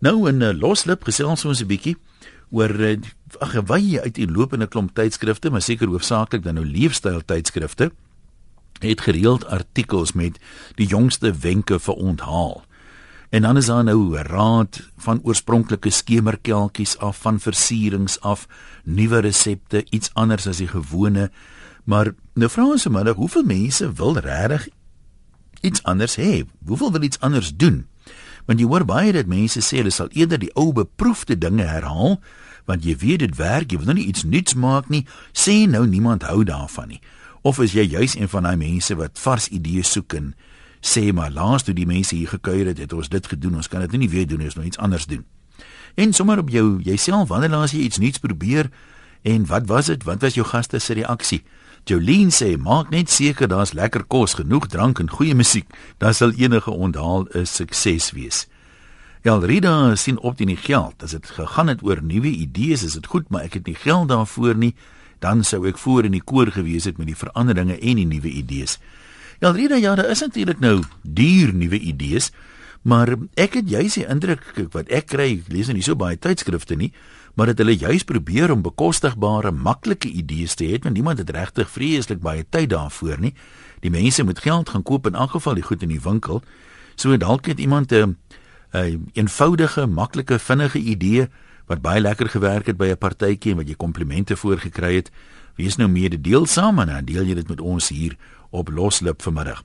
Nou in 'n uh, loslip gesels ons 'n bietjie oor uh, ag wy uit die lopende klomp tydskrifte, maar seker hoofsaaklik dan nou leefstyl tydskrifte het gereeld artikels met die jongste wenke vir onthaal. En dan is daar nou 'n raad van oorspronklike skemerkelkies af van versierings af, nuwe resepte, iets anders as die gewone. Maar nou vra ons sommer, hoeveel mense wil regtig iets anders hê? Hoeveel wil iets anders doen? Want jy hoor baie dat mense sê hulle sal eerder die ou beproefde dinge herhaal, want jy weet dit werk, jy wil nou nie iets nuuts maak nie. Sê nou niemand hou daarvan nie. Of is jy juis een van daai mense wat vars idees soek en sê maar laas toe die mense hier gekuier het, het ons dit gedoen. Ons kan dit nie weer doen, ons moet iets anders doen. En sommer op jou jouself, wanneer laas jy iets nuuts probeer en wat was dit? Wat was jou gaste se reaksie? Jolien sê maak net seker daar's lekker kos, genoeg drank en goeie musiek, dan sal enige onthaal 'n sukses wees. Elrida sien op teen die geld. As dit gegaan het oor nuwe idees, is dit goed, maar ek het nie geld daarvoor nie. Dan sou ek voor in die koor gewees het met die veranderinge en die nuwe idees. Ja, Rita, ja, daar is natuurlik nou duur nuwe idees, maar ek het juis die indruk wat ek kry, ek lees nou nie so baie tydskrifte nie, maar dit hulle juis probeer om bekostigbare, maklike idees te hê, want niemand het regtig vreeslik baie tyd daarvoor nie. Die mense moet geld gaan koop in elk geval die goed in die winkel. So dalk het iemand 'n 'n eenvoudige, maklike, vinnige idee wat baie lekker gewerk het by 'n partytjie en wat jy komplimente voor gekry het. Wees nou mededeelsaam en dan deel jy dit met ons hier op loslip vanmiddag.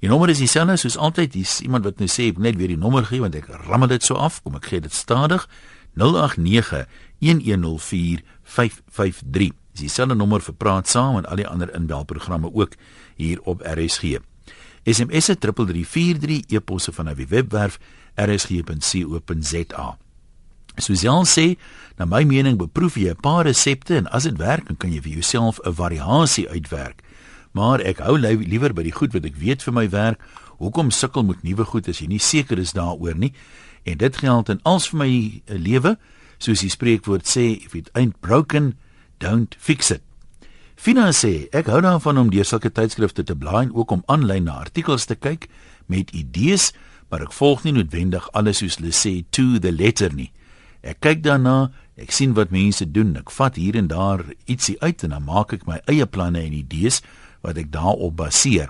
Die nommer is dieselfde soos altyd. Dis iemand wat nou sê ek net weer die nommer gee want ek rammel dit so af. Kom ek gee dit stadig. 089 1104 553. Dis dieselfde nommer vir praat saam en al die ander inbelprogramme ook hier op RSG. SMS 3343 e-posse van 'n webwerf rsg.co.za. Suzelle sê, na my mening beproef jy 'n paar resepte en as dit werk, dan kan jy vir jouself 'n variasie uitwerk maar ek hou liewer by die goed wat ek weet vir my werk. Hoekom sukkel met nuwe goed as jy nie seker is daaroor nie? En dit geld in als vir my eh, lewe, soos die spreekwoord sê, if it ain't broken, don't fix it. Fina sê, ek hou daarvan om deur sulke tydskrifte te blaai en ook om aanlyn na artikels te kyk met idees, maar ek volg nie noodwendig alles soos hulle sê to the letter nie. Ek kyk daarna, ek sien wat mense doen, ek vat hier en daar ietsie uit en dan maak ek my eie planne en idees wat ek daarop baseer.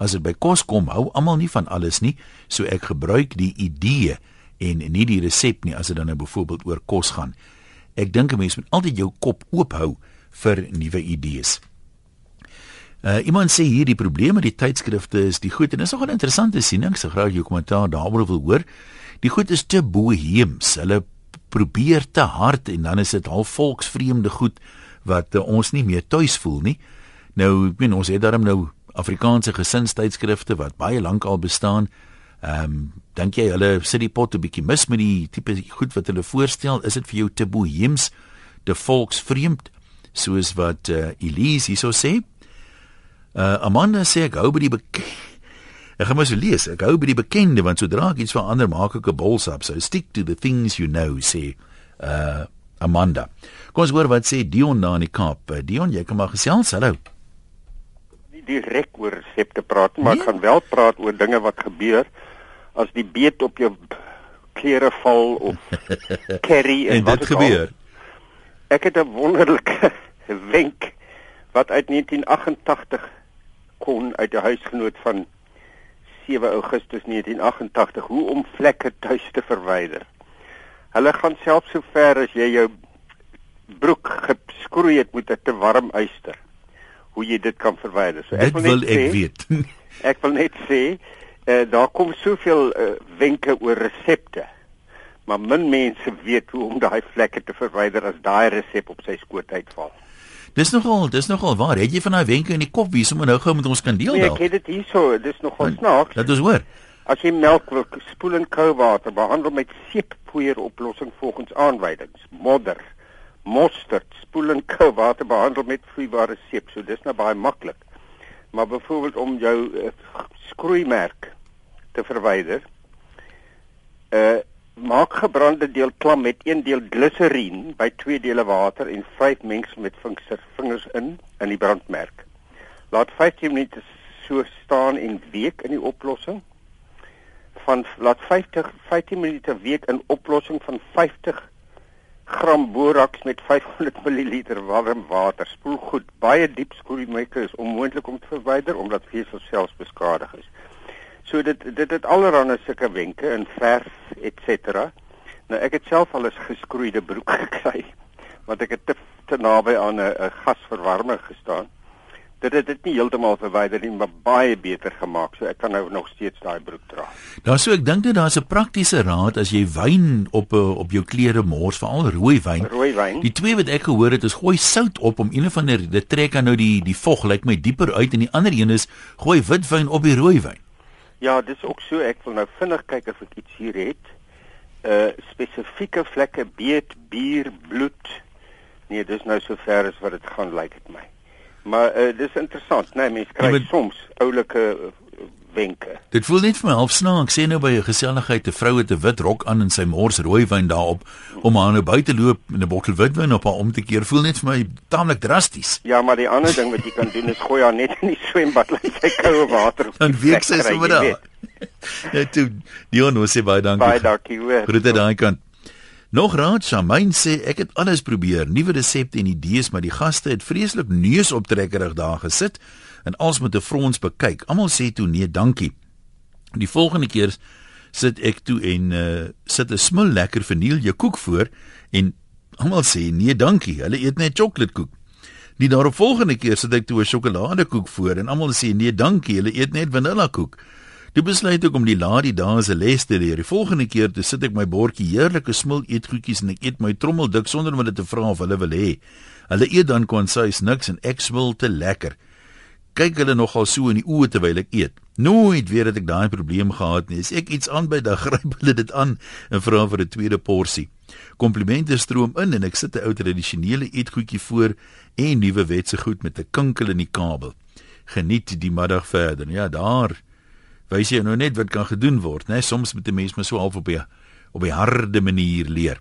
As dit by kos kom, hou almal nie van alles nie, so ek gebruik die idee en nie die resep nie as dit dan nou byvoorbeeld oor kos gaan. Ek dink 'n mens moet altyd jou kop oop hou vir nuwe idees. Uh iemand sê hier die probleem met die tydskrifte is die goed en dis nogal 'n interessante siening, so graag jou kommentaar daaroor wil hoor. Die goed is te boheems. Hulle probeer te hard en dan is dit half volksvreemde goed wat uh, ons nie meer tuis voel nie. Nou, ek meen ons het daarom nou Afrikaanse gesinstydskrifte wat baie lank al bestaan. Ehm, um, dink jy hulle sit die pot 'n bietjie mis met die tipe goed wat hulle voorstel? Is dit vir jou te boheems, te volksvreemd, soos wat uh, Elise hierso sê? Uh Amanda sê ek hou by die Ek gaan so lees. Ek hou by die bekende want sodra ek iets verander, maak ek 'n bolsap. So stick to the things you know, sê uh Amanda. Kom ons hoor wat sê Dion na in die Kaap. Uh, Dion, jy kan maar gesels. Hallo direk oor resepte praat, maar nee? ek gaan wel praat oor dinge wat gebeur as die beet op jou klere val of curry en, en wat gebeur. Al. Ek het 'n wonderlike wenk wat uit 1988 kon uit 'n huisgenoot van 7 Augustus 1988 hoe om vlekke tuis te verwyder. Hulle gaan self so ver as jy jou broek geskroei het met 'n te warm yster hoe jy dit kan verwyder. So ek dit wil, wil ek sê, weet. ek wil net sê uh, daar kom soveel uh, wenke oor resepte. Maar min mense weet hoe om daai vlekke te verwyder as daai resep op sy skoot uitval. Dis nogal, dis nogal waar. Het jy van daai wenke in die kop wie sommer nou gou met ons kan deel dan? Nee, ek het dit hierso, dis nogal snaaks. Dat is hoor. As jy melk wil spoel in koue water, behandel met seeppoeier oplossing volgens aanwysings. Modder mosterd, spoel en koue water behandel met vloeibare seep. So dis nou baie maklik. Maar byvoorbeeld om jou uh, skroeimerk te verwyder, uh maak gebrande deel klam met 1 deel gliserien by 2 dele water en 5 mengsel met vingers vingers in in die brandmerk. Laat 15 minute so staan en week in die oplossing. van laat 50 15 minute week in oplossing van 50 gram boraks met 500 ml warm water. Spoel goed. Baie diep skroeimekke is onmoontlik om te verwyder omdat vesel selfs beskadig is. So dit dit het allerlei sulke wenke in verf etc. Nou ek het self al 'n geskroeide broek gekry want ek het te, te naby aan 'n gasverwarmer gestaan dit het dit nie heeltemal verwyder nie, maar baie beter gemaak. So ek kan nou nog steeds daai broek dra. Daar sou ek dink dat daar's 'n praktiese raad as jy wyn op eh, op jou klere mors, veral rooi wyn. Rooi wyn. Die twee wat ek gehoor het is gooi sout op om een van die dit trek dan nou die die vog lyk my dieper uit en die ander een is gooi witwyn op die rooi wyn. Ja, dis ook so. Ek wil nou vinnig kyk of ek iets hier het. Uh spesifieke vlekke beet, bier, bloed. Nee, dis nou sover as wat dit gaan lyk dit my. Maar uh, dis interessant, né? Nee, mense kry ja, soms oulike wenke. Dit voel net vir my half snaaks. Sê nou by 'n geselligheid 'n vrou het 'n wit rok aan en sy mors rooiwyn daarop om haar nou buite loop met 'n bottel witwyn op haar om te keer. Voel net vir my taamlik drasties. Ja, maar die ander ding wat jy kan doen is gooi haar net in die swembad laat sy koue water op. Dan week sy sommer daar. Ja, toe Dion, ons sê baie dankie. Baie dankie hoor. Groete daai kant. Nog raad, Shamain sê ek het alles probeer, nuwe resepte en idees, maar die gaste het vreeslik neusoptrekkerig daar gesit en als met 'n frons bekyk. Almal sê toe nee, dankie. Die volgende keer sit ek toe en uh, sit 'n smul lekker vanille koek voor en almal sê nee, dankie. Hulle eet net chocoladekoek. Die daarop volgende keer sit ek toe 'n sjokoladekoek voor en almal sê nee, dankie. Hulle eet net vanillakoek. Toe besluit ek om die laadie dae se les te leer. Die volgende keer toe sit ek my bordjie heerlike smil eetgoedjies en ek eet my trommeldik sonder om hulle te vra of hulle wil hê. Hulle eet dan konsuis niks en ek smil te lekker. Kyk hulle nogal so in die oë terwyl ek eet. Nooit weer het ek daai probleem gehad nie. As ek iets aanby, dan gryp hulle dit aan en vra vir 'n tweede porsie. Komplimente stroom in en ek sit 'n ou tradisionele eetgoedjie voor en nuwe wetse goed met 'n kinkel in die kabel. Geniet die middag verder. Ja, daar wys jy nou net wat kan gedoen word, né? Soms moet 'n mens maar so half op 'n op 'n harde manier leer.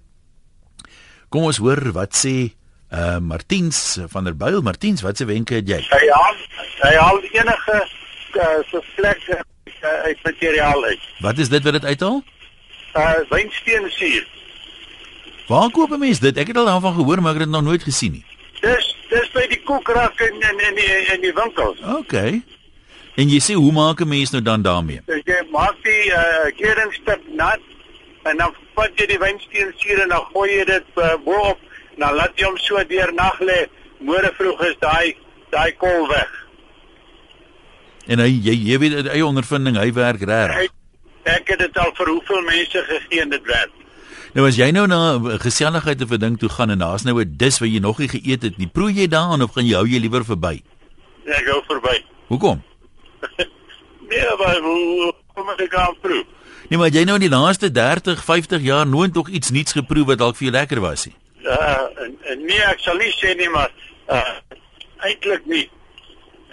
Kom ons hoor wat sê uh Martiens van der Byl. Martiens, wat se wenke het jy? Hy haal hy haal enige uh, so vlekke uh, uit materiaal uit. Wat is dit wat dit uithaal? Uh wynsteensuur. Waar koop 'n mens dit? Ek het al daarvan gehoor, maar ek het dit nog nooit gesien nie. Dis dis by die koekrak in in in die in die winkels. Okay. En jy sê hoe maak 'n mens nou dan daarmee? So jy maak die uh, keringstip nat en dan vat jy die wynsteen suur en dan gooi jy dit uh, bo-op en dan laat jy hom so deur nag lê. Môre vroeg is daai daai kol weg. En hy jy jy weet uit eie ondervinding hy werk reg. Ek het dit al vir hoeveel mense gegee en dit werk. Nou as jy nou na 'n geselligheid of 'n ding toe gaan en daar's nou 'n dis wat jy nog nie geëet het nie, proe jy daaraan of gaan jy hou jy liewer verby? Ek gou verby. Hoekom? nee, maar hoe kom ek gaan proe? Nee, maar jy nou in die laaste 30, 50 jaar nooit nog iets nuuts geproe wat dalk vir jou lekker was nie. Uh, nee, ek sal nie sê nie, maar uh eintlik nie.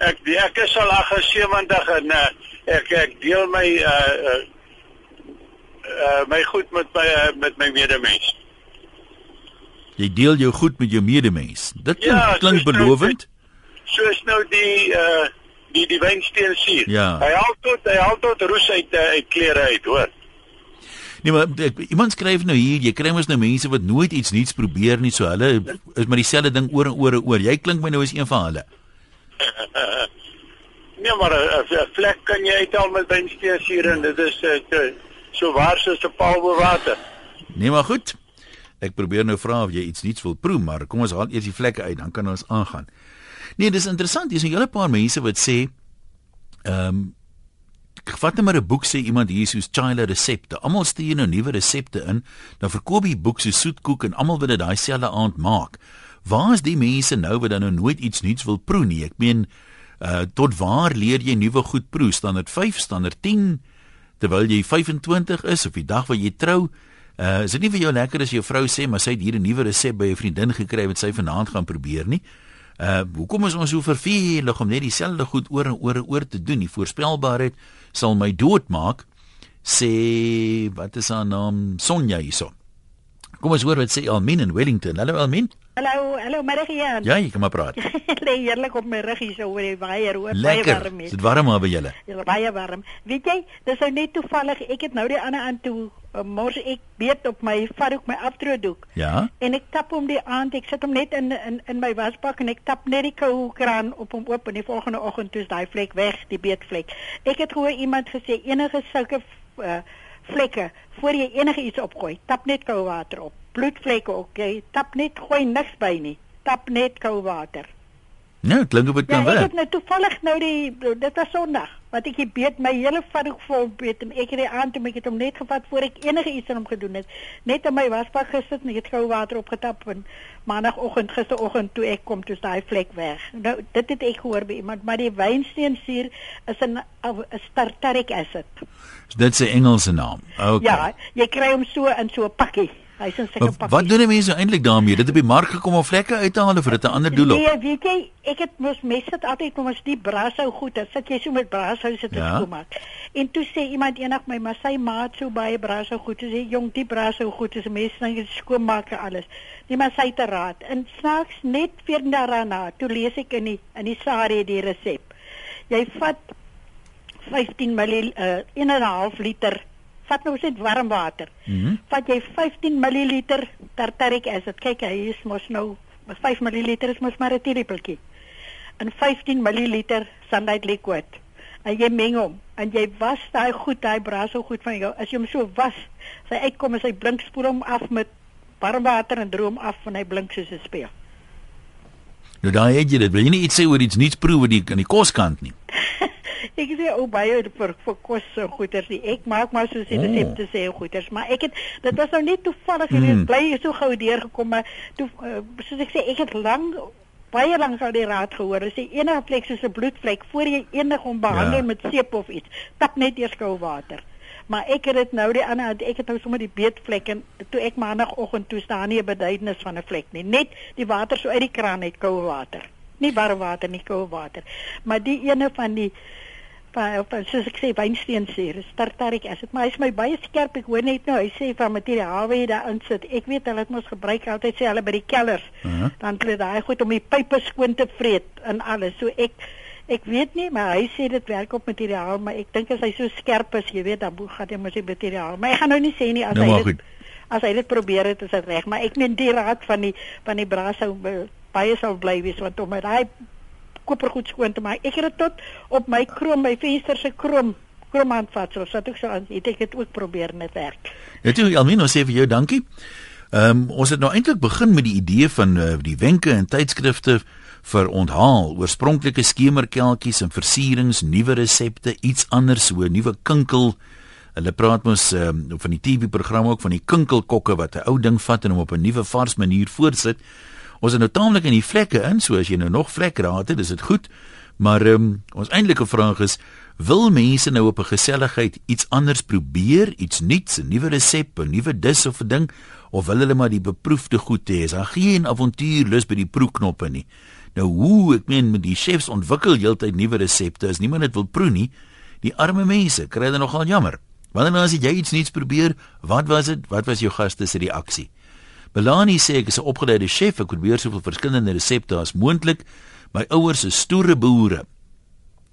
Ek ek is al 78 en uh, ek ek deel my uh uh, uh my goed met my uh, met my medemens. Jy deel jou goed met jou medemens. Dit klink, ja, klink belovend. Nou, soos nou die uh die die wynsteen suur. Ja. Hy haal tot hy haal tot roes uit uh, uit klere uit, hoor. Nee maar ek, iemand skryf nou hier, jy kry mos nou mense wat nooit iets nuuts probeer nie, so hulle is maar dieselfde ding oor en oor en oor. Jy klink my nou as een van hulle. nee maar 'n vlek kan jy uithaal met wynsteen suur en dit is uh, so waar soos 'n paal bo water. Nee maar goed. Ek probeer nou vra of jy iets nuuts wil proe, maar kom ons haal eers die vlekke uit, dan kan ons aangaan. Nee, dis interessant. Dis 'n hele paar mense wat sê ehm um, vat net maar 'n boek sê iemand hier soos Chile resepte. Almal stuur nou nuwe resepte in. Dan verkoop die boek se soetkoek en almal wil dit daai selfde aand maak. Waar is die mense nou wat dan nou nooit iets nuuts wil proe nie? Ek meen uh tot waar leer jy nuwe goed proe? Standaard 5, standaard 10 terwyl jy 25 is of die dag wat jy trou? Uh is dit nie vir jou lekker as jou vrou sê maar sy het hier 'n nuwe resep by 'n vriendin gekry wat sy vanaand gaan probeer nie? Uh hoekom is ons so vervelig om net dieselfde goed oor en oor en oor te doen? Die voorspelbaarheid sal my doodmaak. Sê wat is haar naam? Sonja hierso. Kom ons hoor wat sê Almin in Wellington. Hallo Almin. Hallo, hallo Marian. Ja, jy kan maar praat. Lê heerlik op my rug hier so oor die weier, hoor, baie Lekker. warm Is hier. dit warm maar by julle? Ja, baie warm. Weet jy, dis nou net toevallig, ek het nou die ander aan toe uh, mors ek beet op my vat ook my afdroogdoek. Ja. En ek tap hom die aand, ek sit hom net in in in my wasbak en ek tap net die koue kraan op hom oop en die volgende oggend toe is daai vlek weg, die beetvlek. Ek het gehoor iemand gesê enige sulke uh, vlekke voor jy enige iets opgooi, tap net koue water op. Bloedvlekke ook, jy tap net gooi niks by nie. Tap net koue water. Nou, dit klink of dit Ja, kan ek werk. het nou toevallig nou die dit was Sondag wat ek die beet my hele vark vol beet en ek het die aand toe ek het hom net gevat voor ek enige iets aan hom gedoen het. Net in my wasbak gesit en ek het gou water opgetap en maandagooggend gisteroggend toe ek kom toe is daai vlek weg. Nou dit het ek gehoor by iemand, maar die wynsteensuur is 'n 'n tartaric acid. Dit is 'n Engelse naam. Okay. Ja, jy kry hom so in so 'n pakkie. Hy's in sulke Maar pakkies. wat doen die mense eintlik daarmee? Dit op die mark gekom om vlekke uit te haal of vir dit 'n ander doel op? Nee, weet jy, ek het mos mense sit altyd met ons die brashou goed, dan sit jy so met brashou sit Ja. ja. skoonmaak. En toe sê iemand eendag my, maar sy maat so baie brashou goed, toe sê jong, die brashou goed is mense dan dit skoonmaak en alles. Die maar sy te raad. En snaaks net 14 dae daarna, toe lees ek in die in die sare die resep. Jy vat 15 ml uh, 1.5 liter vat nou net warm water. Mhm. Vat jy 15 ml tartaric acid. Kyk, hy is mos nou 5 ml is mos maar 'n teelepeltjie. En 15 ml sunlight liquid. En jy meng hom en jy was daai goed, daai braas so goed van jou. As jy hom so was, sy uitkom en sy blink spoel hom af met warm water en droom af en hy blink soos 'n speel. Nou daai het jy dit. Wil jy nie iets sê oor iets nuuts proe wat die aan die koskant nie? Ek sê ou baie vir vir kos so goeders nie. Ek maak maar soos die Oh. resepte sê goeders, maar ek het dit was nou net toevallig Mm. mm. bly so gou deurgekom maar toe uh, soos ek sê ek het lank baie lank al die raad gehoor. As jy enige vlek soos 'n bloedvlek voor jy enig hom behandel Ja. met seep of iets, tap net eers koue water. Maar ek het dit nou die ander ek het nou sommer die beetvlek en toe ek maandagooggend toe staan nie 'n beduidenis van 'n vlek nie. Net die water so uit die kraan uit koue water. Nie warm water nie, koue water. Maar die ene van die van soos ek sê wynsteensuur, is tartaric acid, maar hy's my baie skerp. Ek hoor net nou hy sê van materiaal wat jy daarin sit. Ek weet hulle het mos gebruik altyd sê hulle by die kellers. Uh -huh. Dan kry daai goed om die pype skoon te vreet en alles. So ek ek weet nie, maar hy sê dit werk op materiaal, maar ek dink as hy so skerp is, jy weet, dan moet- gaan hy mos die materiaal. Maar ek gaan nou nie sê nie as Nou hy dit as hy dit probeer het, is dit reg, maar ek meen die raad van die van die braas sou be- baie sal bly wees want om met daai kopergoed skoon te maak. Ek het dit tot op my krom, my venster se krom kromhandvatsel, so ek so aan het ek dit ook probeer net werk. Toe Almino sê vir jou dankie. Ehm um, ons het nou eintlik begin met die idee van uh, die wenke en tydskrifte vir onthaal, oorspronklike skemerkelkies en versierings, nuwe resepte, iets anders so, nuwe kinkel. Hulle praat mos um, van die TV-program ook van die kinkelkokke wat 'n ou ding vat en hom op 'n nuwe vars manier voortsit. Ons het nou taamlik in die vlekke in, so as jy nou nog vlekraad het, dis dit goed. Maar ehm um, ons eintlike vraag is wil mense nou op 'n geselligheid iets anders probeer, iets nuuts, 'n nuwe resep, 'n nuwe dis of 'n ding of wil hulle maar die beproefde goed hê? Is daar geen avontuurlus by die proeknoppe nie? Nou hoe, ek meen met die chefs ontwikkel heeltyd nuwe resepte, as niemand dit wil proe nie, die arme mense kry dit nogal jammer. Wanneer nou as jy iets nuuts probeer, wat was dit? Wat was jou gaste se reaksie? Belani sê ek is 'n opgeleide chef, ek probeer soveel verskillende resepte as moontlik. My ouers is stoere boere.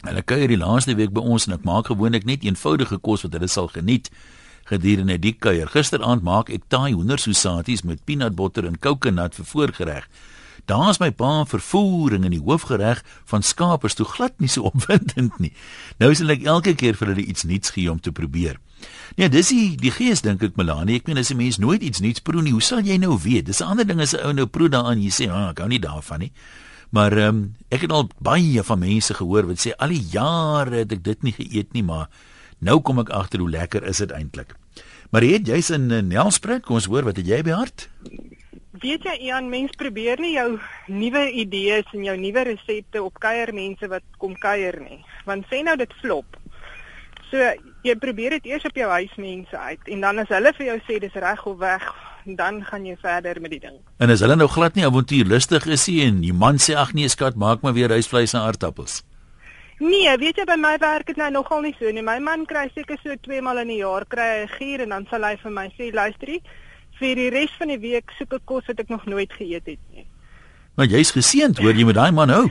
Hulle kuier die laaste week by ons en ek maak gewoonlik net eenvoudige kos wat hulle sal geniet gedurende die kuier. Gisteraand maak ek taai hoendersosaties met peanut butter en kokonut vir voorgereg. Daar's my pa vervoering in die hoofgereg van skaap is toe glad nie so opwindend nie. Nou sal ek elke keer vir hulle iets nuuts gee om te probeer. Nee, dis die die gees dink ek Melanie. Ek meen as 'n mens nooit iets nuuts proe nie, hoe sal jy nou weet? Dis 'n ander ding as 'n ou nou proe daaraan jy sê, "Ag, ek hou nie daarvan nie." Maar ehm um, ek het al baie van mense gehoor wat sê al die jare het ek dit nie geëet nie, maar nou kom ek agter hoe lekker is dit eintlik. Maar het jy's in Nelspruit, kom ons hoor wat het jy by hart? Weet jy Ian, mens probeer nie jou nuwe idees en jou nuwe resepte op kuiermense wat kom kuier nie. Want sê nou dit flop. So jy probeer dit eers op jou huismense uit en dan as hulle vir jou sê dis reg of weg, dan gaan jy verder met die ding. En as hulle nou glad nie avontuurlustig is nie en die man sê ag nee skat, maak maar weer rysvleis en aardappels. Nee, weet jy by my werk dit nou nogal nie so nie. My man kry seker so twee maal in die jaar kry hy 'n gier en dan sal hy vir my sê luisterie, vir die res van die week soek ek kos wat ek nog nooit geëet het nie. Want jy's geseënd, hoor jy met daai man hou.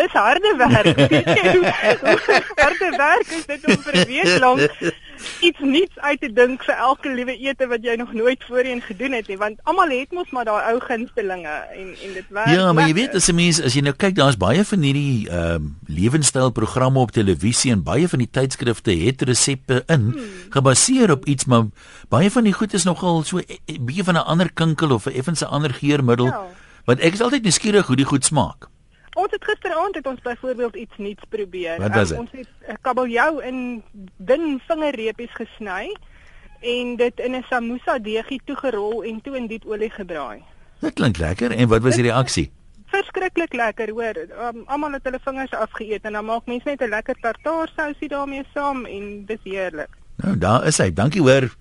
Dis harde werk. Harde werk is dit om vir 'n week lank iets nuuts uit te dink vir elke liewe ete wat jy nog nooit voorheen gedoen het nie, want almal het mos maar daai ou gunstelinge en en dit werk. Ja, maar jy weet as 'n mens as jy nou kyk, daar's baie van hierdie ehm um, lewenstylprogramme op televisie en baie van die tydskrifte het resepte in hmm. gebaseer op iets, maar baie van die goed is nogal so 'n e, e, bietjie van 'n ander kinkel of 'n effense ander geurmiddel. Ja. Want ek is altyd nuuskierig hoe die goed smaak. Ons het gisteraand het ons byvoorbeeld iets nuuts probeer. Wat was um, ons het kabeljou in dun vingerreepies gesny en dit in 'n samosa deegie toegerol en toe in diep olie gebraai. Dit klink lekker. En wat was die reaksie? Verskriklik lekker, hoor. Um, Almal het hulle vingers afgeëet en dan maak mense net 'n lekker tartaarsousie daarmee saam en dis heerlik. Nou, daar is hy. Dankie hoor.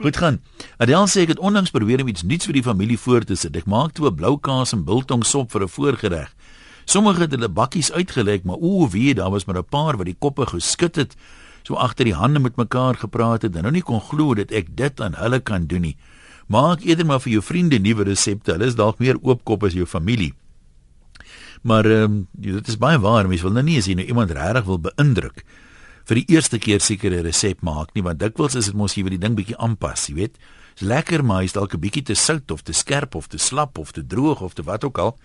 Goed gaan. Adel sê ek het onlangs probeer om iets nuuts vir die familie voor te sit. Ek maak toe 'n blou kaas en biltong sop vir 'n voorgereg. Sommige het hulle bakkies uitgelek, maar o, wie, daar was maar 'n paar wat die koppe geskud het, so agter die hande met mekaar gepraat het en nou nie kon glo dat ek dit aan hulle kan doen nie. Maak eerder maar vir jou vriende nuwe resepte. Hulle is dalk meer oopkop as jou familie. Maar ehm um, dit is baie waar, mens wil nou nie as jy nou iemand regtig wil beïndruk vir die eerste keer seker 'n resep maak nie, want dikwels is dit mos jy wil die ding bietjie aanpas, jy weet. Dis lekker, maar is dalk 'n bietjie te sout of te skerp of te slap of te droog of te wat ook al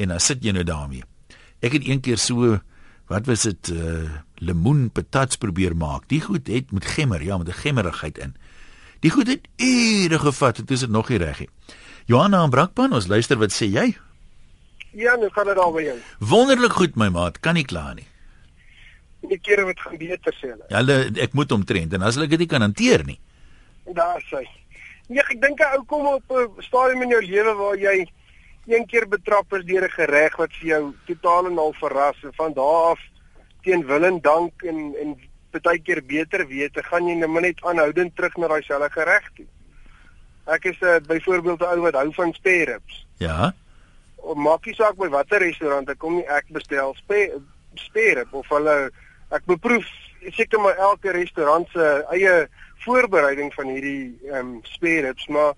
en dan sit jy nou daarmee. Ek het een keer so wat was dit uh, lemoen patats probeer maak. Die goed het met gemmer, ja, met 'n gemmerigheid in. Die goed het ure gevat en dit is nog nie reg nie. Johanna en Brakpan, ons luister wat sê jy? Ja, nou gaan dit al by jou. Wonderlik goed my maat, kan nie kla nie. Die kere wat gaan beter sê hulle. Hulle ek moet omtrent en as hulle dit nie kan hanteer nie. Daar sê. Ja, ek dink 'n ou kom op 'n stadium in jou lewe waar jy een keer betrap is deur 'n gereg wat vir jou totaal en al verras en van daardie af teen wil en dank en en baie keer beter weet, gaan jy nou net aanhoudend terug na daai selfde gereg toe. Ek is uh, byvoorbeeld 'n ou wat hou van spare ribs. Ja. Of maak nie saak by watter restaurant ek kom nie, ek bestel spare spare rib of hulle ek beproef seker maar elke restaurant se eie voorbereiding van hierdie ehm um, spare ribs, maar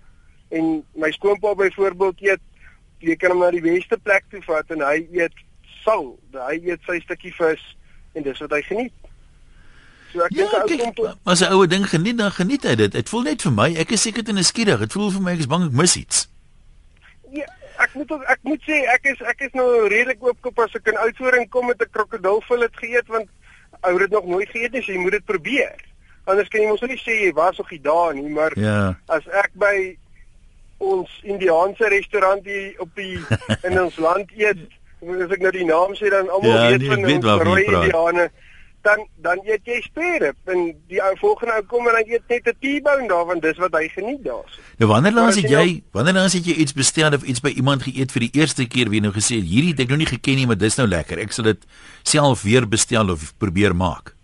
en my skoonpa byvoorbeeld eet jy kan hom na die beste plek toe vat en hy eet sal, hy eet sy stukkie vis en dis wat hy geniet. So ek ja, dink ou kom as 'n ouer ding geniet dan geniet hy dit. Dit voel net vir my, ek is seker te nuuskierig. Dit voel vir my ek is bang ek mis iets. Ja, ek moet ek moet sê ek is ek is nou redelik oopkop as ek in Oudtshoorn kom met 'n krokodilfil het geëet want ou het nog nooit geëet nie, so jy moet dit probeer. Anders kan jy mos nie sê jy was nog nie daar nie, maar ja. as ek by ons Indiaanse restaurant hier op die in ons land eet, as ek nou die naam sê dan almal ja, weet van weet ons rooi Indiane, dan dan eet jy spare en die ou volgende ou kom en dan eet net 'n T-bone daar want dis wat hy geniet daar. Nou wanneer laas het jy nou, wanneer laas het jy iets bestel of iets by iemand geëet vir die eerste keer wie nou gesê hierdie het ek nog nie geken nie, maar dis nou lekker. Ek sal dit self weer bestel of probeer maak.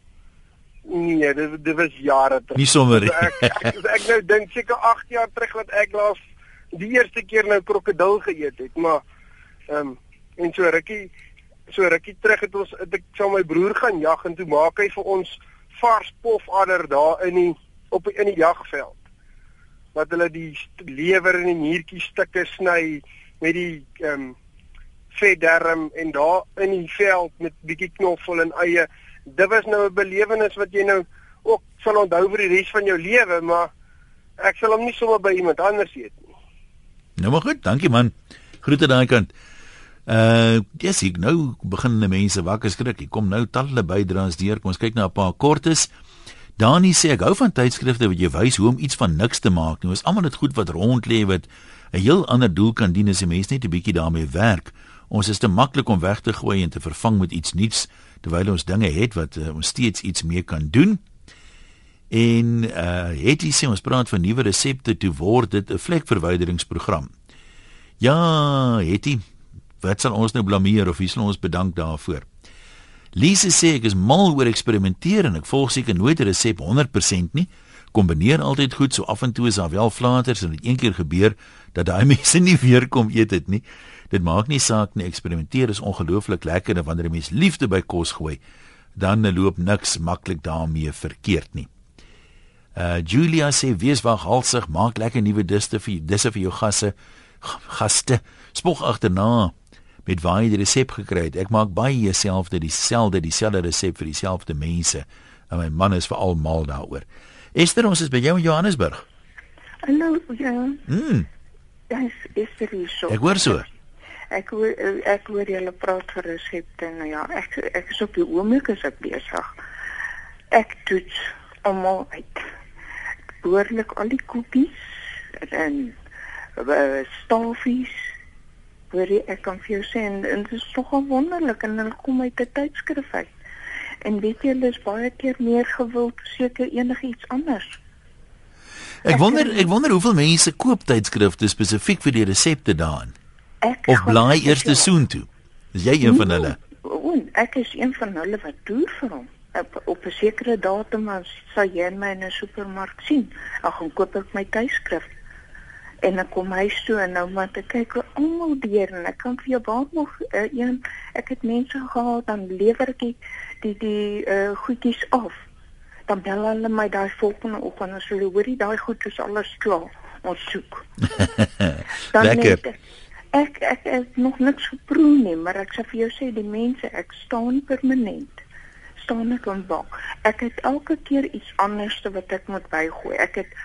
Nee, dit dit was jare terug. Nie sommer. ek, ek, ek, ek nou dink seker 8 jaar terug wat ek laas die eerste keer nou krokodil geëet het, maar ehm um, en so rukkie so rukkie terug het ons het ek saam my broer gaan jag en toe maak hy vir ons vars pofadder daar in die op in die jagveld. Wat hulle die lewer en die niertjie stukke sny met die ehm um, vetderm en daar in die veld met bietjie knoffel en eie. Dit was nou 'n belewenis wat jy nou ook sal onthou vir die res van jou lewe, maar ek sal hom nie sommer by iemand anders eet nie. Nou maar goed, dankie man. Groete daai kant. Uh, yes, ek nou begin die mense wakker skrik. Ek kom nou talle bydraes deur. Kom ons kyk na 'n paar kortes. Dani sê ek hou van tydskrifte wat jy wys hoe om iets van niks te maak. Nou is almal dit goed wat rond lê wat 'n heel ander doel kan dien as 'n mens net 'n bietjie daarmee werk. Ons is te maklik om weg te gooi en te vervang met iets nuuts terwyl ons dinge het wat uh, ons steeds iets mee kan doen. En uh het jy sê ons praat van nuwe resepte toe word dit 'n vlekverwyderingsprogram. Ja, het jy wat sal ons nou blameer of wie sal ons bedank daarvoor? Lise sê ek is mal oor eksperimenteer en ek volg seker nooit 'n resep 100% nie. Kombineer altyd goed, so af en toe is daar wel flaters en dit een keer gebeur dat daai mense nie weer kom eet dit nie. Dit maak nie saak nie, eksperimenteer is ongelooflik lekker en wanneer 'n mens liefde by kos gooi, dan loop niks maklik daarmee verkeerd nie. Uh Julia sê wees waghalsig, maak lekker nuwe disse vir disse vir jou gasse gaste. Spog agterna met waar jy die resep gekry het. Ek maak baie dieselfde dieselfde dieselfde resep vir dieselfde mense. En my man is veral mal daaroor. Esther, ons is by jou in Johannesburg. Hallo, ja. Mm, Dis is vir u so. ek hoor so. Ek hoor ek hoor julle praat vir resepte. Nou ja, ek ek is op die oomblik as ek besig. Ek toets almal uit. Behoorlik al die koekies en uh, stoffies. Hoor jy, ek kan vir jou sê en, en dit is nogal wonderlik en hulle kom uit 'n tydskrif uit. En weet jy, hulle is baie keer meer gewild seker enigiets anders. Ek wonder ek wonder hoeveel mense koop tydskrifte spesifiek vir die resepte daarin Ek of blaai eers te soen toe. Is jy een van hulle? O, ek is een van hulle wat toer vir hom. Op, op 'n sekere datum dan sal jy en my in 'n supermark sien. Dan gaan koop ek my tydskrif. En dan kom hy so en nou maar te kyk hoe almal deur en ek kan vir jou baie nog uh, een ek het mense gehad dan lewer ek die die, die uh, goedjies af. Dan bel hulle my daai volgende oggend as hulle hoorie daai goed is alles klaar. Ons soek. Dan Lekker. net- Ek ek ek het nog niks geproe nie, maar ek sê vir jou sê die mense, ek staan permanent. Staan ek en wag. Ek het elke keer iets anders wat ek moet bygooi. Ek het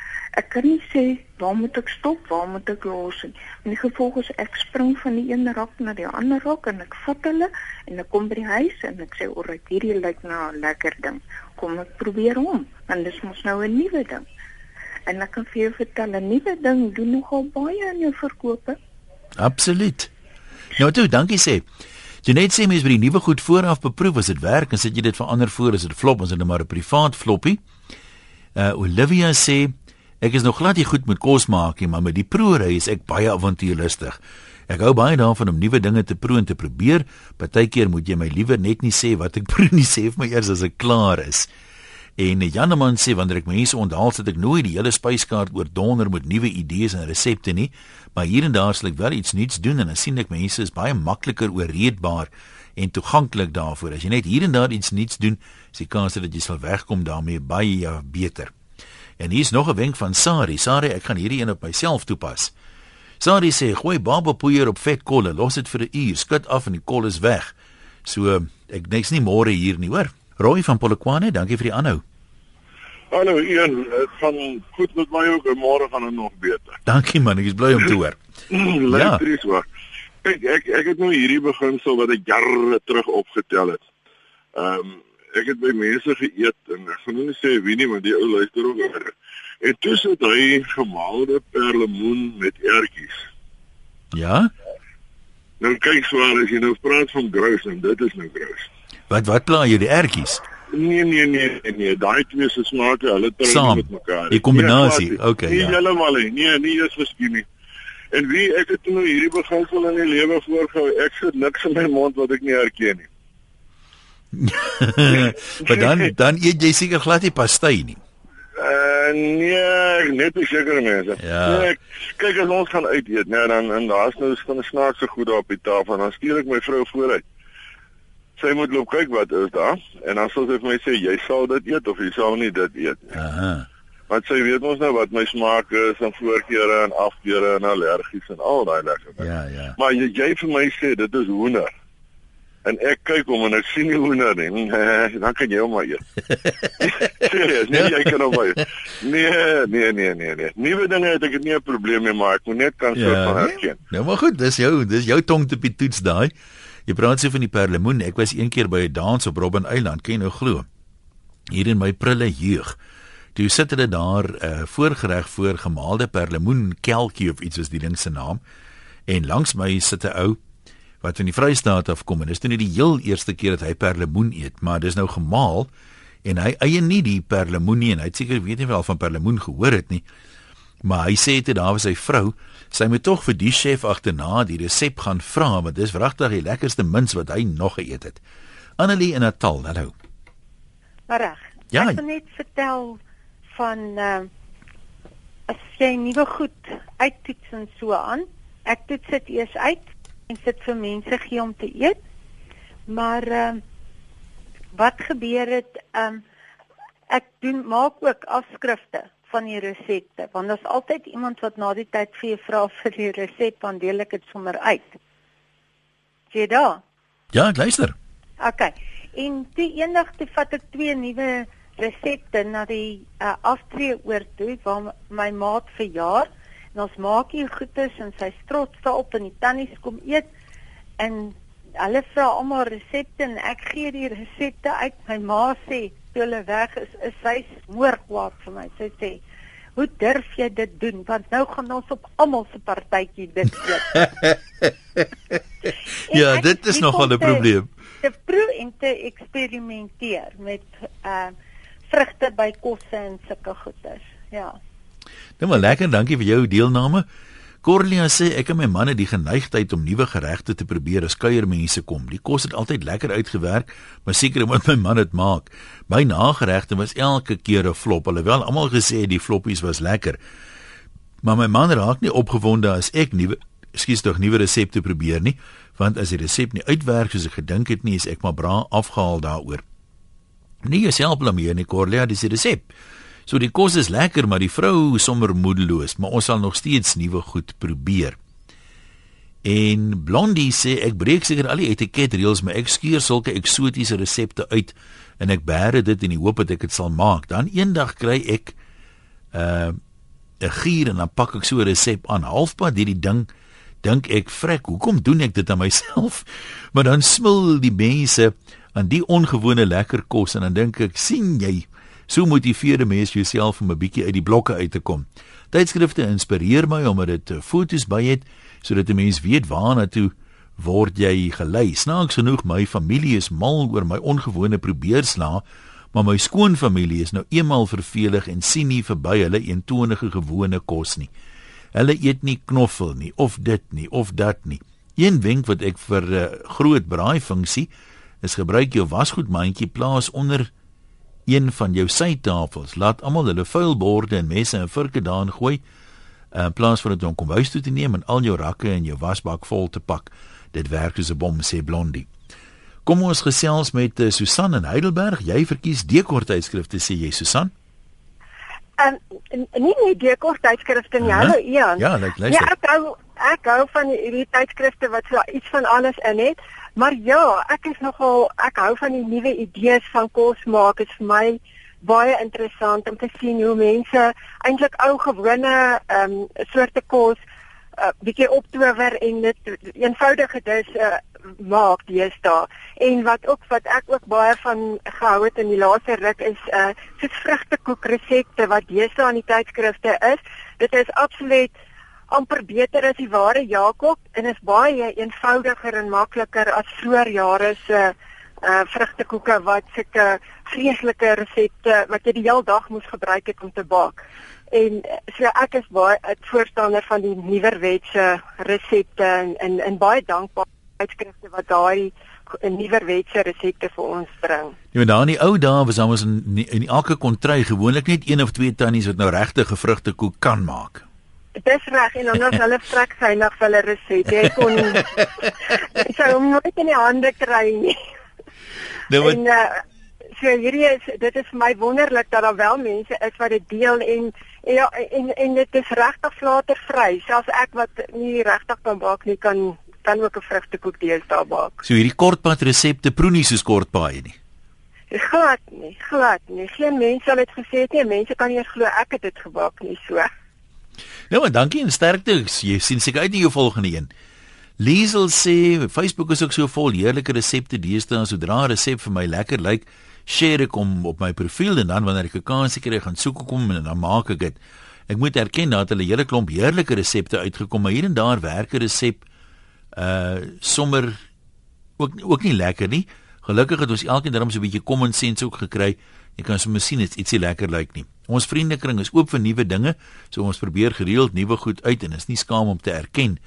ek kan nie sê waar moet ek stop, waar moet ek los nie. In die gevolg is ek spring van die een rak na die ander rak en ek vat hulle en ek kom by die huis en ek sê, "Ag, hierdie lyk na 'n lekker ding. Kom ek probeer hom." Want dis mos nou 'n nuwe ding. En ek kan vir jou vertel, 'n nuwe ding doen nogal baie aan jou verkope. Absoluut. Nou toe, dankie sê. Janet sê mens by die nuwe goed vooraf beproef as dit werk en sit jy dit verander voor as dit flop ons het nou maar 'n privaat floppie. Uh Olivia sê ek is nog glad nie goed met kos maak nie, maar met die proeëry is ek baie avontuurlustig. Ek hou baie daarvan om nuwe dinge te proe en te probeer. Partykeer moet jy my liewer net nie sê wat ek proe nie, sê vir my eers as ek klaar is. En Janeman sê wanneer ek mense onthaal sit ek nooit die hele spyskaart oor donder met nuwe idees en resepte nie, maar hier en daar sal ek wel iets nuuts doen en dan sien ek mense is baie makliker ooreedbaar en toeganklik daarvoor. As jy net hier en daar iets nuuts doen, is die kans dat jy sal wegkom daarmee baie ja, beter. En hier's nog 'n wenk van Sari. Sari, ek gaan hierdie een op myself toepas. Sari sê gooi babapoeier op vet kolle, los dit vir 'n uur, skud af en die kol is weg. So ek niks nie môre hier nie, hoor. Roy van Polokwane, dankie vir die aanhou. Hallo Ian, dit gaan goed met my ook en môre gaan dit nog beter. Dankie man, ek is bly om te hoor. Luister eens hoor. Kyk, ek ek het nou hierdie beginsel wat ek jare terug opgetel het. Ehm um, ek het by mense geëet en ek gaan nou nie sê wie nie, want die ou luister ook oor. En toe sit hy gemaalde perlemoen met ertjies. Ja? Nou kyk swaar as jy nou praat van grous en dit is nou grous. Wat wat pla jy die ertjies? Nee nee nee nee, nee. daai twee se smake, hulle Saam. met mekaar. Die kombinasie, Nee, okay, Nie ja. heeltemal nie. Nee, nie eens miskien nie. En wie ek het nou hierdie beginsel in die lewe voorgehou. Ek sit niks in my mond wat ek nie herken nie. maar dan dan eet jy seker glad nie pastei nie. Uh nee, net nie sekere mense. Ja. Nee, ek- kyk as ons gaan uit eet, nee, dan en daar's nou 'n snaakse goed daar op die tafel. Dan stuur ek my vrou vooruit. Sy moet loop kyk wat is daar en dan sal sy vir my sê jy sal dit eet of jy sal nie dit eet nie. Aha. Want sy weet ons nou wat my smaak is en voorkeure en afkeure en allergies en al daai lekker dinge. Ja, ja. Maar jy, jy vir my sê dit is hoender. En ek kyk hom en ek sien nie hoender nie. Nee, dan kan jy hom maar eet. Serieus, nee, jy kan hom maar eet. Nee, nee, nee, nee, nee. Nuwe dinge het ek nie 'n probleem mee, maar ek moet net kan soort van Ja. herken. Nou maar goed, dis jou dis jou tong te toets daai. Jy praat so van die perlemoen. Ek was een keer by 'n dans op Robben Eiland, ken jy nou glo. Hier in my prille jeug. Toe sit hulle daar 'n uh, voorgereg voor gemaalde perlemoen kelkie of iets was die ding se naam. En langs my sit 'n ou wat van die Vrystaat afkom en dis toe nie die heel eerste keer dat hy perlemoen eet, maar dis nou gemaal en hy eie nie die perlemoen nie en hy het seker weet nie wel van perlemoen gehoor het nie. Maar hy sê dit daar was sy vrou, sy moet tog vir die chef agterna die resep gaan vra want dis wragtig die lekkerste mins wat hy nog geëet het. Annelie in Natal, hallo. Maar reg. Ja. Ek wil net vertel van uh as jy nuwe goed uittoets en so aan. Ek toets dit eers uit en sit vir mense gee om te eet. Maar uh wat gebeur het um ek doen maak ook afskrifte van die resepte want daar's altyd iemand wat na die tyd vir jou vra vir die resep dan deel ek dit sommer uit. Jy daar? Ja, ek luister. OK. En toe eendag toe vat ek twee nuwe resepte na die uh, aftree oor toe waar my maat verjaar en ons maak hier goedes en sy trots daarop en die tannies kom eet en hulle vra almal resepte en ek gee die resepte uit. My ma sê hulle weg is, is sy moordkwaad vir my. Sy sê Hoe durf jy dit doen? Want nou gaan ons op almal se partytjie dit eet. ja, dit is nogal 'n probleem. Te proe en te eksperimenteer met uh vrugte by kosse en sulke goeders. Ja. Nou maar lekker, dankie vir jou deelname. Corlia sê ek en my man het die geneigtheid om nuwe geregte te probeer as kuiermense kom. Die kos het altyd lekker uitgewerk, maar seker moet my man dit maak. My nageregte was elke keer 'n flop, alhoewel almal gesê het die floppies was lekker. Maar my man raak nie opgewonde as ek nuwe skuis tog nuwe resepte probeer nie, want as die resep nie uitwerk soos ek gedink het nie, is ek maar bra afgehaal daaroor. Nie jouself blameer nie, Corlia, dis die resep. So die kos is lekker, maar die vrou is sommer moedeloos, maar ons sal nog steeds nuwe goed probeer. En Blondie sê ek breek seker al die etiketreëls, maar ek skuur sulke eksotiese resepte uit en ek bære dit in die hoop dat ek dit sal maak. Dan eendag kry ek uh, 'n gier en dan pak ek so 'n resep aan halfpad hierdie ding dink ek vrek hoekom doen ek dit aan myself maar dan smil die mense aan die ongewone lekker kos en dan dink ek sien jy So motiveer 'n mens jouself om 'n bietjie uit die blokke uit te kom. Tydskrifte inspireer my omdat dit eh, foto's by het sodat 'n mens weet waarna toe word jy gelei. Snaaks genoeg my familie is mal oor my ongewone probeersla, maar my skoonfamilie is nou eenmal vervelig en sien nie verby hulle eentonige gewone kos nie. Hulle eet nie knoffel nie of dit nie of dat nie. Een wenk wat ek vir 'n uh, eh, groot braaifunksie is gebruik jou wasgoedmandjie plaas onder een van jou sytafels. Laat almal hulle vuil borde en messe en vurke daarin gooi in plaas van dit om kom huis toe te neem en al jou rakke en jou wasbak vol te pak. Dit werk soos 'n bom sê Blondie. Kom ons gesels met uh, Susan in Heidelberg. Jy verkies dekor tydskrifte sê jy Susan? En um, nie nie dekor tydskrifte nie, hallo Ian. Ja, like, luister. Ja, ek hou ek hou van hierdie tydskrifte wat so iets van alles in het. Maar ja, ek is nogal ek hou van die nuwe idees van kos maak. Dit is vir my baie interessant om te sien hoe mense eintlik ou gewone ehm um, soorte kos 'n uh, bietjie optower en dit eenvoudige dis uh, maak deesdae. En wat ook wat ek ook baie van gehou het in die laaste ruk is uh soos vrugtekoek resepte wat deesdae in die tydskrifte is. Dit is absoluut amper beter as die ware Jakob en is baie eenvoudiger en makliker as vroeër jare se uh vrugtekoeke wat sulke vreeslike resepte wat jy die hele dag moes gebruik het om te bak. En so ek is baie 'n voorstander van die nuwerwetse resepte en en, en baie dankbaar uitskrifte wat daai 'n nuwerwetse resepte vir ons bring. Jy weet daar in die ou dae was ons in in elke kontry gewoonlik net een of twee tannies wat nou regte vrugtekoek kan maak. Dis reg en dan as hulle vrek synig vir hulle resept. Jy kon sou hom nooit in die hande kry nie. Nou wat en, uh, so hierdie is dit is vir my wonderlik dat daar wel mense is wat dit deel en en ja, en, en dit is regtig flatervry. Selfs ek wat nie regtig kan bak nie kan kan ook 'n vrugtekoek deel daar bak. So hierdie kortpad resepte proe nie soos kortpaaie nie. Glad nie, glad nie. Geen mens sal dit gesê het nie. Mense kan nie glo ek het dit gebak nie so. Nou, dankie en sterkte. Jy sien seker uit nie jou volgende een. Liesel sê Facebook is ook so vol heerlike resepte deesdae. Sodra 'n resep vir my lekker lyk, share ek hom op my profiel en dan wanneer ek 'n kans kry, gaan soek kom en dan maak ek dit. Ek moet erken dat hulle hele klomp heerlike resepte uitgekom, maar hier en daar werk 'n resep uh sommer ook ook nie lekker nie. Gelukkig het ons elkeen darm so 'n bietjie common sense ook gekry. Jy kan sommer sien dit ietsie lekker lyk nie. Ons vriendekring is oop vir nuwe dinge, so ons probeer gereeld nuwe goed uit en is nie skaam om te erken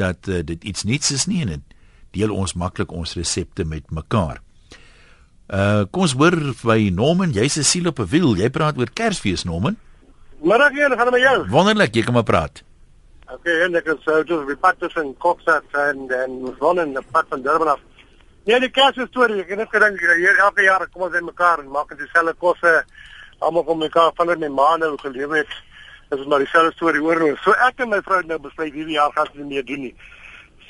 dat uh, dit iets nuuts is nie en dit deel ons maklik ons resepte met mekaar. Uh kom ons hoor by Norman, jy's 'n siel op 'n wiel. Jy praat oor Kersfees Norman. Middag hier, gaan met jou. Wonderlik, jy kan maar praat. Okay, en ek is so just we pat tussen Coxat en en ons woon in 'n pad van Durban af. Nee, die Kersfees storie, ek het net gedink hier elke jaar kom ons in mekaar en maak dieselfde kosse almal van mekaar van my ma nou gelewe het. Dit is maar dieselfde storie oor nou. So ek en my vrou nou besluit hierdie jaar gaan ons nie meer doen nie.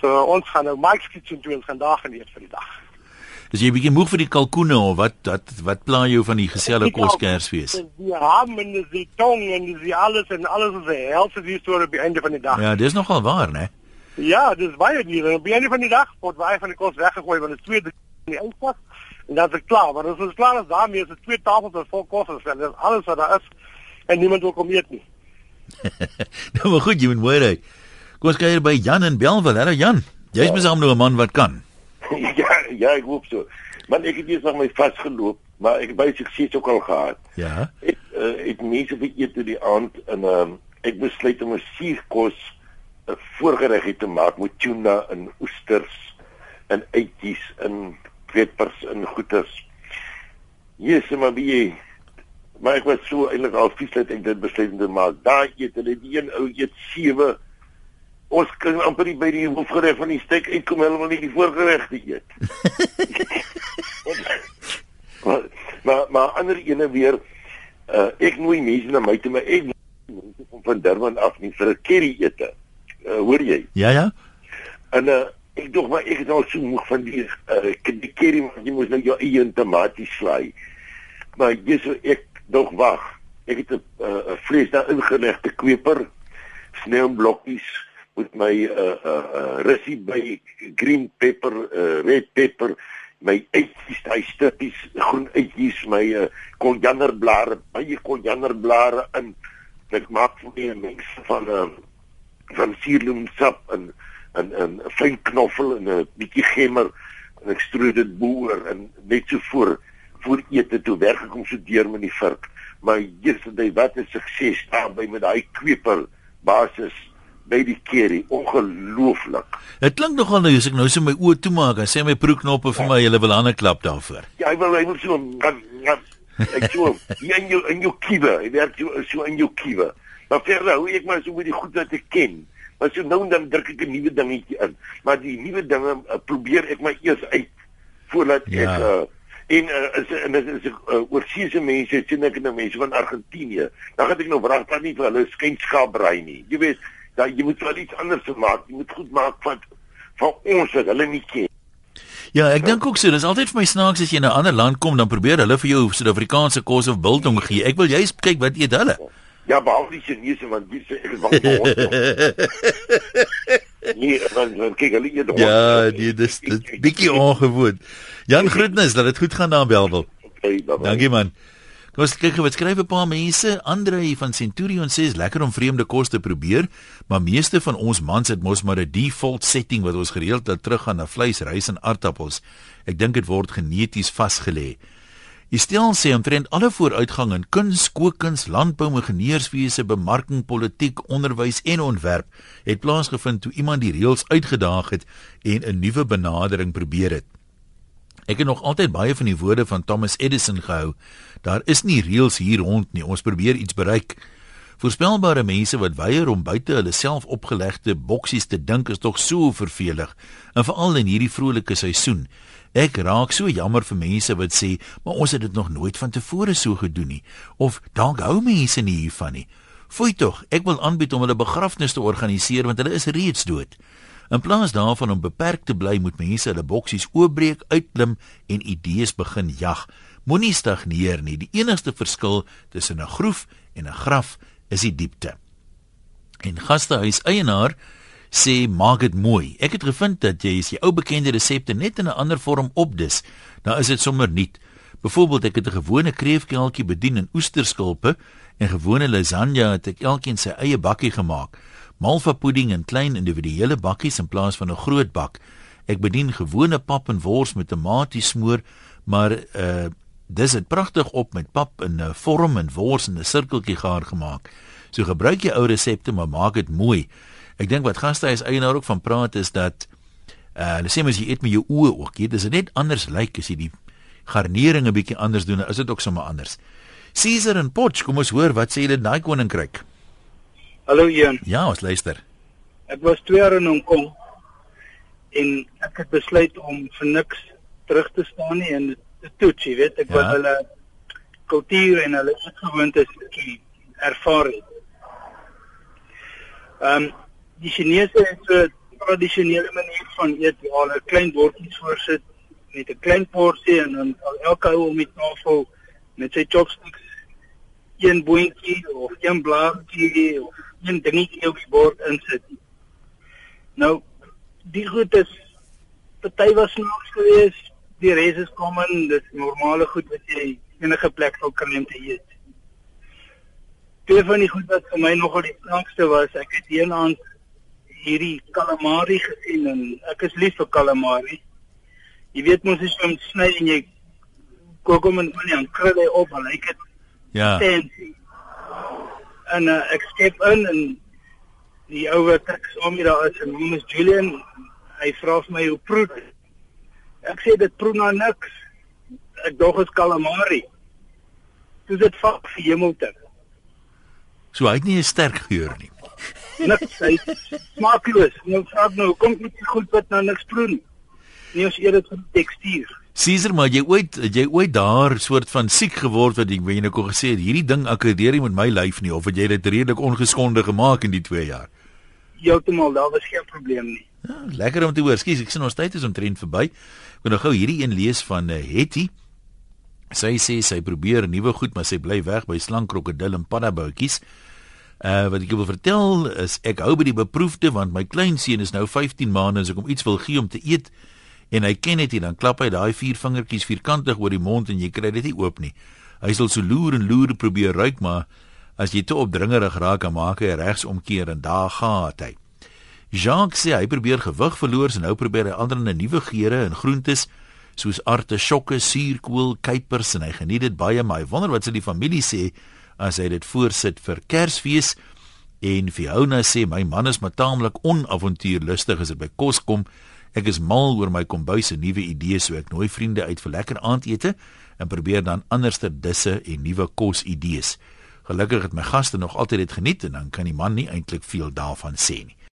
So ons gaan nou Mike's Kitchen toe ons gaan daar gaan eet vir die dag. Dis jy bietjie moeg vir die kalkoene of wat wat wat pla jou van die geselle kos Kersfees? Die ham en die tong en die alles en alles is 'n helse die storie op die einde van die dag. Ja, dis nogal waar, né? Ja, dis baie duur. En Op die einde van die dag word baie van die kos weggegooi want dit is twee in die eindpas en dan is dit klaar. Maar as ons klaar is daarmee is dit twee tafels met vol kos en dis alles wat daar is en niemand wil kom eet nie. nou maar goed, jy moet mooi ry. Kom ons kyk hier by Jan in Belwel. Hallo Jan. Jy's ja. besaam nou 'n man wat kan. ja, ja, ek hoop so. Man ek het eers nog my vasgeloop, maar ek het baie sukses ook al gehad. Ja. Ek uh, ek mense vir eet toe die aand en ehm um, ek besluit om 'n suurkos 'n voorgereg te maak met tuna en oesters en eitjies en peppers en goeters. Is maar wie maar ek was so eintlik al vies dat ek dit besluit om te maak. Daai eet hulle die een ou eet sewe ons kan amper nie by die hoofgereg van die steak uitkom helemaal nie die voorgereg te eet. maar, maar maar ander ene weer uh, ek nooi mense na my toe maar ek mense kom van Durban af nie vir 'n curry ete. Uh, hoor jy? Ja ja. En uh, ek dog maar ek is al so moeg van die uh, curry maar jy moet nou jou eie tomaties slaai. Maar jy so ek dog wag. Ek het 'n uh, vlees daar ingelegde kweper sneeublokkies met my uh uh, uh russie by green pepper, uh red pepper, my eitjies, daai stukkies groen eitjies, my uh korianderblare, baie korianderblare in. Ek maak vir my 'n mix van uh van suurlemoensap en en en fyn knoffel en 'n bietjie gemmer en ek strooi dit boer en net so voor voor ete toe werk ek om so deur met die vark. Maar yesterday wat 'n sukses daar by met daai kweper basis by die curry ongelooflik. Dit klink nogal nou as ek nou so my oë toemaak en sê my proeknoppe vir my hulle wil hande klap daarvoor. Ja, hy wil hy wil so gaan gaan ek so in jou in jou kiewe, hy werk so so in jou kiewe. Maar verder hoe ek maar so met die goed wat ek ken. Maar so nou dan druk ek 'n nuwe dingetjie in. Maar die nuwe dinge uh, probeer ek my eers uit voordat ja. ek uh, en uh, is en is, is uh, oorseese mense sien ek nou mense van Argentinië. Dan gaan ek nou vra kan nie vir hulle skynskaap braai nie. Jy weet dat jy moet wel iets anders maak. Jy moet goed maak van van ons wat hulle nie ken. Ja, ek dink ook so, dis altyd vir my snaaks as jy in 'n ander land kom, dan probeer hulle vir jou Suid-Afrikaanse kos of biltong gee. Ek wil juist kyk wat eet hulle. Ja, behalwe die Chinese want die sê ek is bang vir ons. Nee, want dan kyk hulle eet Ja, nee, dis dit bietjie ongewoon. Jan Groetnis, dat dit goed gaan daar in Belwel. Okay, Dankie man. Kom ons kyk wat skryf 'n paar mense. Andre van Centurion sê is lekker om vreemde kos te probeer, maar meeste van ons mans het mos maar 'n default setting wat ons gereeld dat teruggaan na vleis, rys en aardappels. Ek dink dit word geneties vasgelê. Die stel sê omtrent alle vooruitgang in kuns, kookkuns, landbou, ingenieurswese, bemarking, politiek, onderwys en ontwerp het plaasgevind toe iemand die reëls uitgedaag het en 'n nuwe benadering probeer het. Ek het nog altyd baie van die woorde van Thomas Edison gehou. Daar is nie reëls hier rond nie. Ons probeer iets bereik. Voorspelbare mense wat weier om buite hulle self opgelegde boksies te dink is tog so vervelig, en veral in hierdie vrolike seisoen. Ek raak so jammer vir mense wat sê, "Maar ons het dit nog nooit van tevore so gedoen nie," of "Dalk hou mense nie hiervan nie." Fooi tog, ek wil aanbied om hulle begrafnis te organiseer want hulle is reeds dood. In plaas daarvan om beperk te bly, moet mense hulle boksies oopbreek, uitklim en idees begin jag. Moenie stagneer nie. Die enigste verskil tussen 'n groef en 'n graf is die diepte. En gastehuis eienaar sê maak dit mooi. Ek het gevind dat jy as jy ou bekende resepte net in 'n ander vorm opdis, dan is dit sommer nuut. Byvoorbeeld ek het 'n gewone kreefkeltjie bedien in oesterskulpe en gewone lasagne het ek elkeen sy eie bakkie gemaak malva pudding in klein individuele bakkies in plaas van 'n groot bak. Ek bedien gewone pap en wors met tomaties smoor, maar uh dis dit pragtig op met pap in 'n vorm en wors in 'n sirkeltjie gaar gemaak. So gebruik jy ou resepte, maar maak dit mooi. Ek dink wat gastehuis eienaar ook van praat is dat uh hulle sê mens jy eet met jou oë ook. Jy dis net anders lyk like, as jy die garnering 'n bietjie anders doen, is dit ook sommer anders. Caesar en Potch, kom ons hoor wat sê julle daai koninkryk? Hallo Ian. Ja, ons luister. Ek was 2 jaar in Hong Kong en ek het besluit om vir niks terug te staan nie en te toets, jy weet, ek ja. wil hulle kultuur en hulle gewoontes ervaar het. Ehm um, die Chinese het so tradisionele maniere van eet waar hulle klein bordjies voorsit met 'n klein porsie en dan elke ou om die tafel met sy chopsticks een boontjie of een blaartjie of een dingetjie op die bord insit. Nou die goed is party was snaaks geweest, die res is kom in, dis normale goed wat jy enige plek sou kan neem te eet. Twee van die goed wat vir my nogal die snaakste was, ek het eendag hierdie calamari gesien en ek is lief vir calamari. Jy weet mos as jy hom sny en jy kook hom in olie en kry hy op, lyk dit Ja. fancy. En uh, ek skep in en die ou wat ek saam met daar is, sy naam is Julian. Hy vra vir my hoe proe. Ek sê dit proe na niks. Ek dog is calamari. Dis dit vak vir hemeltyd. So hy het nie 'n sterk geur nie. Niks hy smaakloos. Nou vra ek nou, kom iets goed wat nou niks proe nie. Nie ons eet dit vir die tekstuur. Caesar, maar jy ooit jy ooit daar soort van siek geword wat ek weet nou kon gesê het hierdie ding akkoordeer nie met my lyf nie of het jy dit redelik ongeskonde gemaak in die 2 jaar? Heeltemal, daar was geen probleem nie. Ja, lekker om te hoor. Skus, ek sien ons tyd is omtrent verby. Ek wil nou gou hierdie een lees van uh, Hetty. Sy sê sy probeer nuwe goed, maar sy bly weg by slang, krokodil en paddaboutjies. Uh wat ek wil vertel is ek hou by die beproefde want my kleinseun is nou 15 maande en as ek hom iets wil gee om te eet en hy ken dit dan klap hy daai vier vingertjies vierkantig oor die mond en jy kry dit nie oop nie. Hy sal so loer en loer probeer ruik maar as jy te opdringerig raak dan maak hy regs omkeer en daar gaan hy. Jacques sê hy probeer gewig verloor en nou probeer hy ander 'n nuwe geure en groentes soos artisjokke, suurkool, kuipers en hy geniet dit baie maar hy wonder wat sy die familie sê as hy dit voorsit vir Kersfees en Fiona sê my man is maar taamlik onavontuurlustig as dit by kos kom. Ek is mal oor my kombuis se nuwe idees so ek nooi vriende uit vir lekker aandete en probeer dan anderste disse en nuwe kosidees. Gelukkig het my gaste nog altyd dit geniet en dan kan die man nie eintlik veel daarvan sê nie.